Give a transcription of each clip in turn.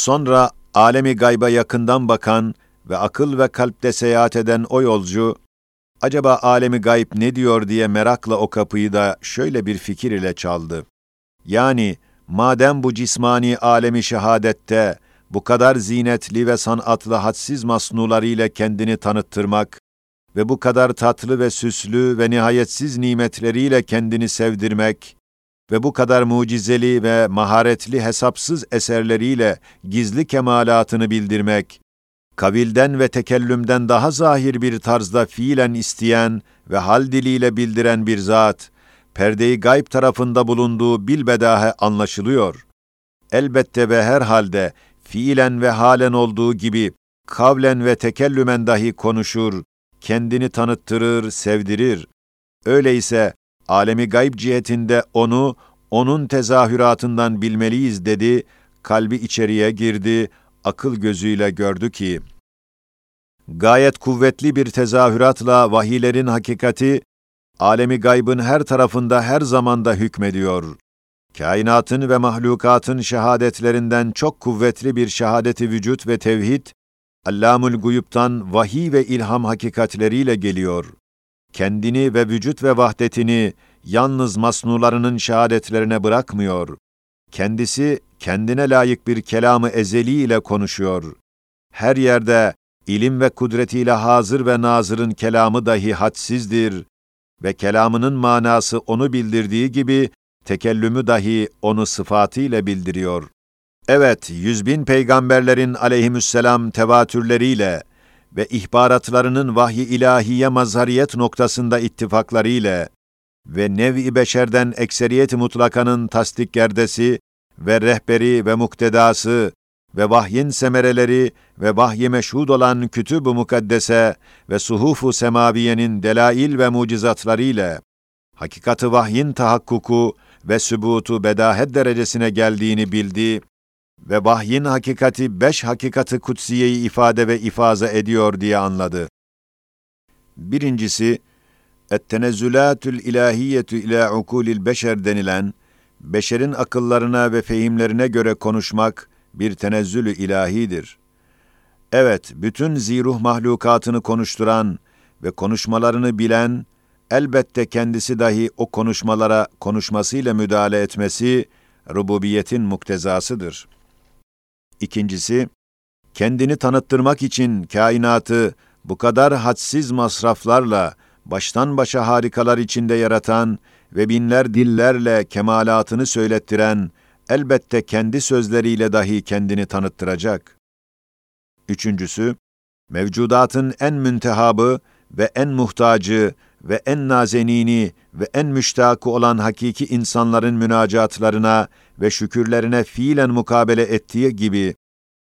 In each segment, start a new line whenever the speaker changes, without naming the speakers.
Sonra alemi gayba yakından bakan ve akıl ve kalpte seyahat eden o yolcu, acaba alemi gayb ne diyor diye merakla o kapıyı da şöyle bir fikir ile çaldı. Yani, madem bu cismani alemi şehadette, bu kadar zinetli ve sanatlı hadsiz masnularıyla kendini tanıttırmak ve bu kadar tatlı ve süslü ve nihayetsiz nimetleriyle kendini sevdirmek ve bu kadar mucizeli ve maharetli hesapsız eserleriyle gizli kemalatını bildirmek, kavilden ve tekellümden daha zahir bir tarzda fiilen isteyen ve hal diliyle bildiren bir zat, perdeyi gayb tarafında bulunduğu bilbedahe anlaşılıyor. Elbette ve herhalde fiilen ve halen olduğu gibi kavlen ve tekellümen dahi konuşur, kendini tanıttırır, sevdirir. Öyleyse alemi gayb cihetinde onu, onun tezahüratından bilmeliyiz dedi, kalbi içeriye girdi, akıl gözüyle gördü ki, gayet kuvvetli bir tezahüratla vahiylerin hakikati, alemi gaybın her tarafında her zamanda hükmediyor. Kainatın ve mahlukatın şehadetlerinden çok kuvvetli bir şehadeti vücut ve tevhid, Allamul Guyub'tan vahiy ve ilham hakikatleriyle geliyor. Kendini ve vücut ve vahdetini yalnız masnularının şehadetlerine bırakmıyor. Kendisi kendine layık bir kelamı ezeli ile konuşuyor. Her yerde ilim ve kudretiyle hazır ve nazırın kelamı dahi hadsizdir ve kelamının manası onu bildirdiği gibi tekellümü dahi onu sıfatıyla bildiriyor. Evet, yüz bin peygamberlerin aleyhimüsselam tevatürleriyle ve ihbaratlarının vahyi ilahiye mazhariyet noktasında ittifaklarıyla ve nev-i beşerden ekseriyet mutlakanın tasdik gerdesi ve rehberi ve muktedası ve vahyin semereleri ve vahyi meşhud olan kütüb-ü mukaddese ve suhuf-u semaviyenin delail ve mucizatlarıyla hakikati vahyin tahakkuku ve sübutu bedahet derecesine geldiğini bildi ve vahyin hakikati beş hakikati kutsiyeyi ifade ve ifaza ediyor diye anladı. Birincisi, ettenezzülatül ilahiyetü ila ukulil beşer denilen, beşerin akıllarına ve fehimlerine göre konuşmak bir tenezzülü ilahidir. Evet, bütün ziruh mahlukatını konuşturan ve konuşmalarını bilen, elbette kendisi dahi o konuşmalara konuşmasıyla müdahale etmesi, rububiyetin muktezasıdır. İkincisi, kendini tanıttırmak için kainatı bu kadar hadsiz masraflarla baştan başa harikalar içinde yaratan ve binler dillerle kemalatını söylettiren, elbette kendi sözleriyle dahi kendini tanıttıracak. Üçüncüsü, mevcudatın en müntehabı ve en muhtacı ve en nazenini ve en müştakı olan hakiki insanların münacatlarına ve şükürlerine fiilen mukabele ettiği gibi,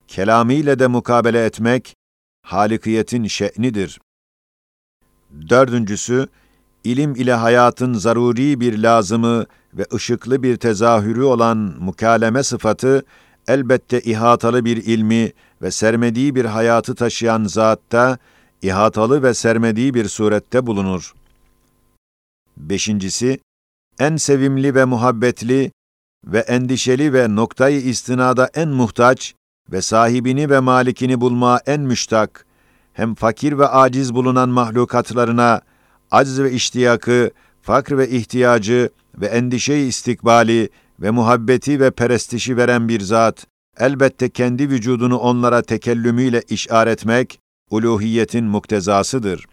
kelamiyle de mukabele etmek, halikiyetin şe'nidir. Dördüncüsü, ilim ile hayatın zaruri bir lazımı ve ışıklı bir tezahürü olan mukaleme sıfatı, elbette ihatalı bir ilmi ve sermediği bir hayatı taşıyan zatta, ihatalı ve sermediği bir surette bulunur. Beşincisi, en sevimli ve muhabbetli ve endişeli ve noktayı istinada en muhtaç ve sahibini ve malikini bulma en müştak, hem fakir ve aciz bulunan mahlukatlarına acz ve iştiyakı, fakr ve ihtiyacı ve endişe istikbali ve muhabbeti ve perestişi veren bir zat, elbette kendi vücudunu onlara tekellümüyle işaretmek, uluhiyetin muktezasıdır.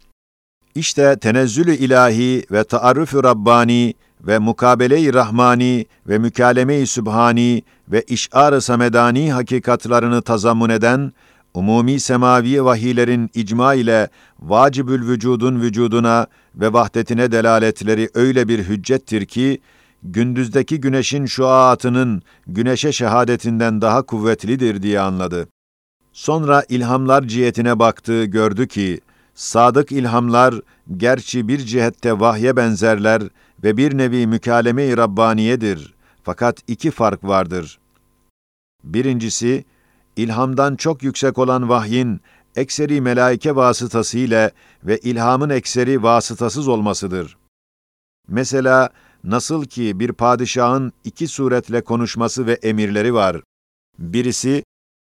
İşte tenezzülü ilahi ve taarrufu Rabbani ve mukabele-i Rahmani ve mükaleme-i Sübhani ve işar-ı samedani hakikatlarını tazammun eden umumi semavi vahiylerin icma ile vacibül vücudun vücuduna ve vahdetine delaletleri öyle bir hüccettir ki, gündüzdeki güneşin şuaatının güneşe şehadetinden daha kuvvetlidir diye anladı. Sonra ilhamlar cihetine baktı, gördü ki, sadık ilhamlar gerçi bir cihette vahye benzerler ve bir nevi mükaleme-i Rabbaniyedir. Fakat iki fark vardır. Birincisi, ilhamdan çok yüksek olan vahyin ekseri melaike vasıtası ile ve ilhamın ekseri vasıtasız olmasıdır. Mesela nasıl ki bir padişahın iki suretle konuşması ve emirleri var. Birisi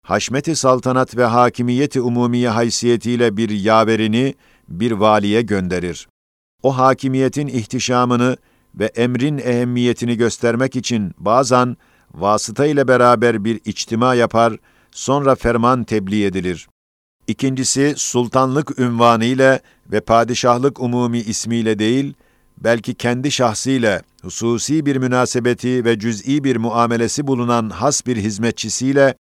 haşmeti saltanat ve hakimiyeti umumiye haysiyetiyle bir yaverini bir valiye gönderir. O hakimiyetin ihtişamını ve emrin ehemmiyetini göstermek için bazen vasıta ile beraber bir içtima yapar, sonra ferman tebliğ edilir. İkincisi, sultanlık ünvanı ile ve padişahlık umumi ismiyle değil, belki kendi şahsiyle, hususi bir münasebeti ve cüz'i bir muamelesi bulunan has bir hizmetçisiyle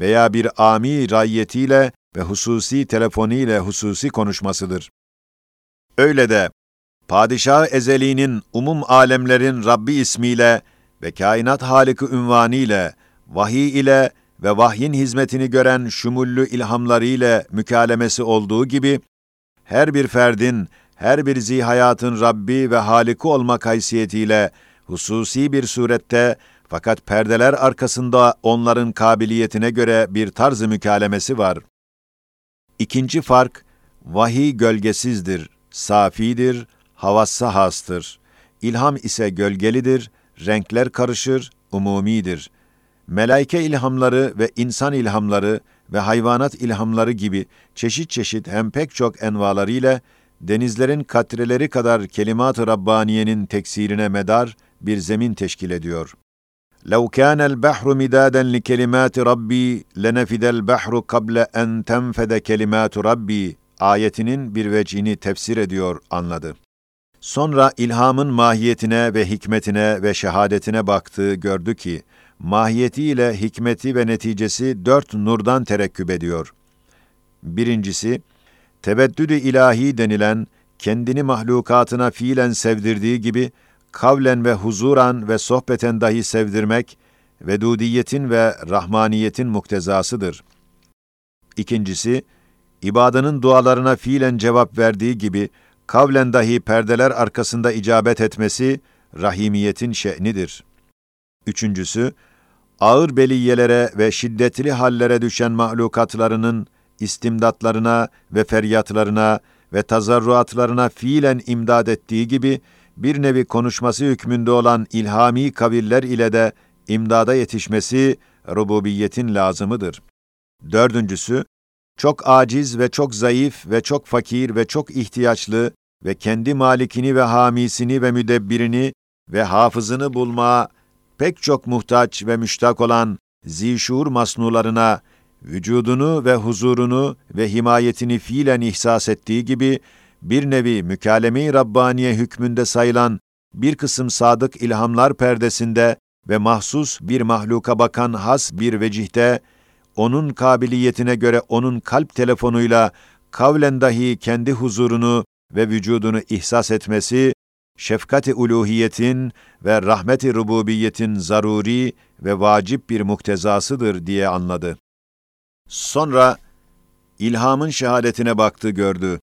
veya bir ami rayyetiyle ve hususi telefoniyle hususi konuşmasıdır. Öyle de, Padişah Ezeli'nin umum alemlerin Rabbi ismiyle ve kainat haliki ünvanı ile, vahiy ile ve vahyin hizmetini gören şumullü ilhamları ile mükalemesi olduğu gibi, her bir ferdin, her bir zihayatın Rabbi ve Haliki olmak haysiyetiyle hususi bir surette fakat perdeler arkasında onların kabiliyetine göre bir tarz-ı mükalemesi var. İkinci fark, vahiy gölgesizdir, safidir, havassa hastır. İlham ise gölgelidir, renkler karışır, umumidir Melaike ilhamları ve insan ilhamları ve hayvanat ilhamları gibi çeşit çeşit hem pek çok envalarıyla denizlerin katreleri kadar kelimat-ı Rabbaniye'nin teksirine medar bir zemin teşkil ediyor. لو كان البحر مدادا لكلمات ربي لنفد البحر قبل أن تنفد كلمات ربي ayetinin bir vecini tefsir ediyor, anladı. Sonra ilhamın mahiyetine ve hikmetine ve şehadetine baktı, gördü ki, mahiyetiyle hikmeti ve neticesi dört nurdan terekküp ediyor. Birincisi, tebeddüdü ilahi denilen, kendini mahlukatına fiilen sevdirdiği gibi, kavlen ve huzuran ve sohbeten dahi sevdirmek, vedudiyetin ve rahmaniyetin muktezasıdır. İkincisi, ibadanın dualarına fiilen cevap verdiği gibi, kavlen dahi perdeler arkasında icabet etmesi, rahimiyetin şe'nidir. Üçüncüsü, ağır beliyelere ve şiddetli hallere düşen mahlukatlarının istimdatlarına ve feryatlarına ve tazarruatlarına fiilen imdad ettiği gibi, bir nevi konuşması hükmünde olan ilhami kaviller ile de imdada yetişmesi rububiyetin lazımıdır. Dördüncüsü, çok aciz ve çok zayıf ve çok fakir ve çok ihtiyaçlı ve kendi malikini ve hamisini ve müdebbirini ve hafızını bulmaya pek çok muhtaç ve müştak olan zişur masnularına vücudunu ve huzurunu ve himayetini fiilen ihsas ettiği gibi bir nevi mükalleme-i Rabbaniye hükmünde sayılan bir kısım sadık ilhamlar perdesinde ve mahsus bir mahluka bakan has bir vecihte, onun kabiliyetine göre onun kalp telefonuyla kavlen dahi kendi huzurunu ve vücudunu ihsas etmesi, şefkat-i uluhiyetin ve rahmet-i rububiyetin zaruri ve vacip bir muktezasıdır diye anladı. Sonra ilhamın şehadetine baktı gördü.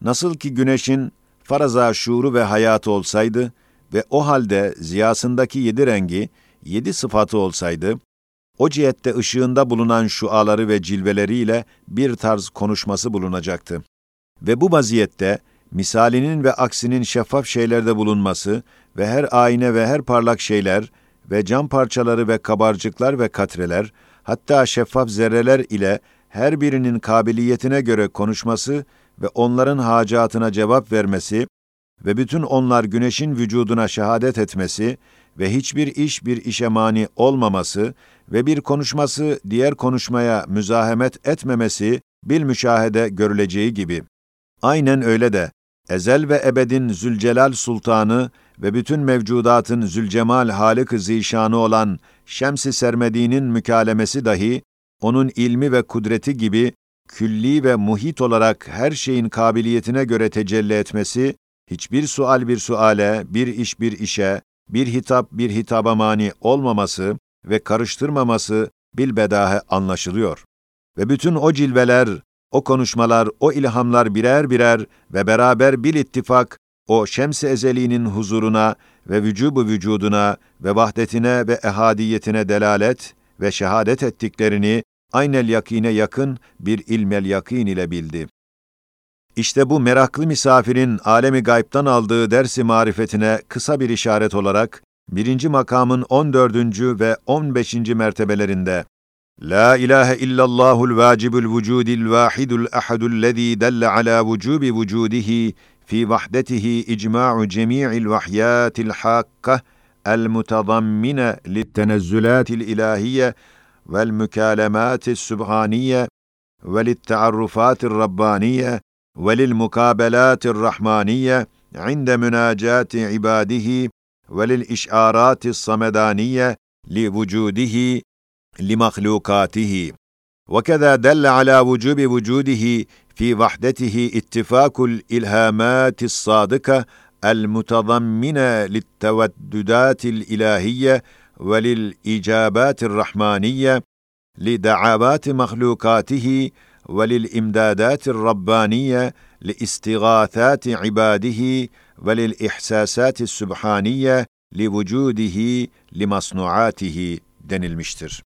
Nasıl ki güneşin faraza şuuru ve hayatı olsaydı ve o halde ziyasındaki yedi rengi, yedi sıfatı olsaydı, o cihette ışığında bulunan şuaları ve cilveleriyle bir tarz konuşması bulunacaktı. Ve bu vaziyette, misalinin ve aksinin şeffaf şeylerde bulunması ve her ayna ve her parlak şeyler ve cam parçaları ve kabarcıklar ve katreler, hatta şeffaf zerreler ile her birinin kabiliyetine göre konuşması ve onların hacatına cevap vermesi ve bütün onlar güneşin vücuduna şehadet etmesi ve hiçbir iş bir işe mani olmaması ve bir konuşması diğer konuşmaya müzahemet etmemesi bil müşahede görüleceği gibi. Aynen öyle de ezel ve ebedin Zülcelal Sultanı ve bütün mevcudatın Zülcemal Halık-ı Zişanı olan Şems-i Sermedi'nin mükalemesi dahi onun ilmi ve kudreti gibi külli ve muhit olarak her şeyin kabiliyetine göre tecelli etmesi, hiçbir sual bir suale, bir iş bir işe, bir hitap bir hitaba mani olmaması ve karıştırmaması bilbedahe anlaşılıyor. Ve bütün o cilveler, o konuşmalar, o ilhamlar birer birer ve beraber bil ittifak o şems-i ezeliğinin huzuruna ve vücubu vücuduna ve vahdetine ve ehadiyetine delalet ve şehadet ettiklerini aynel yakine yakın bir ilmel yakin ile bildi. İşte bu meraklı misafirin alemi gaybtan aldığı dersi marifetine kısa bir işaret olarak, birinci makamın 14. ve 15. mertebelerinde لا إله إلا الله الواجب الوجود الواحد الأحد الذي دل على وجوب وجوده في وحدته إجماع جميع الوحيات الحاقة المتضمنة للتنزلات الإلهية والمكالمات السبحانية وللتعرفات الربانية وللمقابلات الرحمانية عند مناجاة عباده وللإشعارات الصمدانية لوجوده mahlukatihi. وكذا دل على وجوب وجوده في وحدته اتفاق الإلهامات الصادقة المتضمنة للتوددات الإلهية وللإجابات الرحمانية لدعوات مخلوقاته وللإمدادات الربانية لاستغاثات عباده وللإحساسات السبحانية لوجوده لمصنوعاته denilmiştir.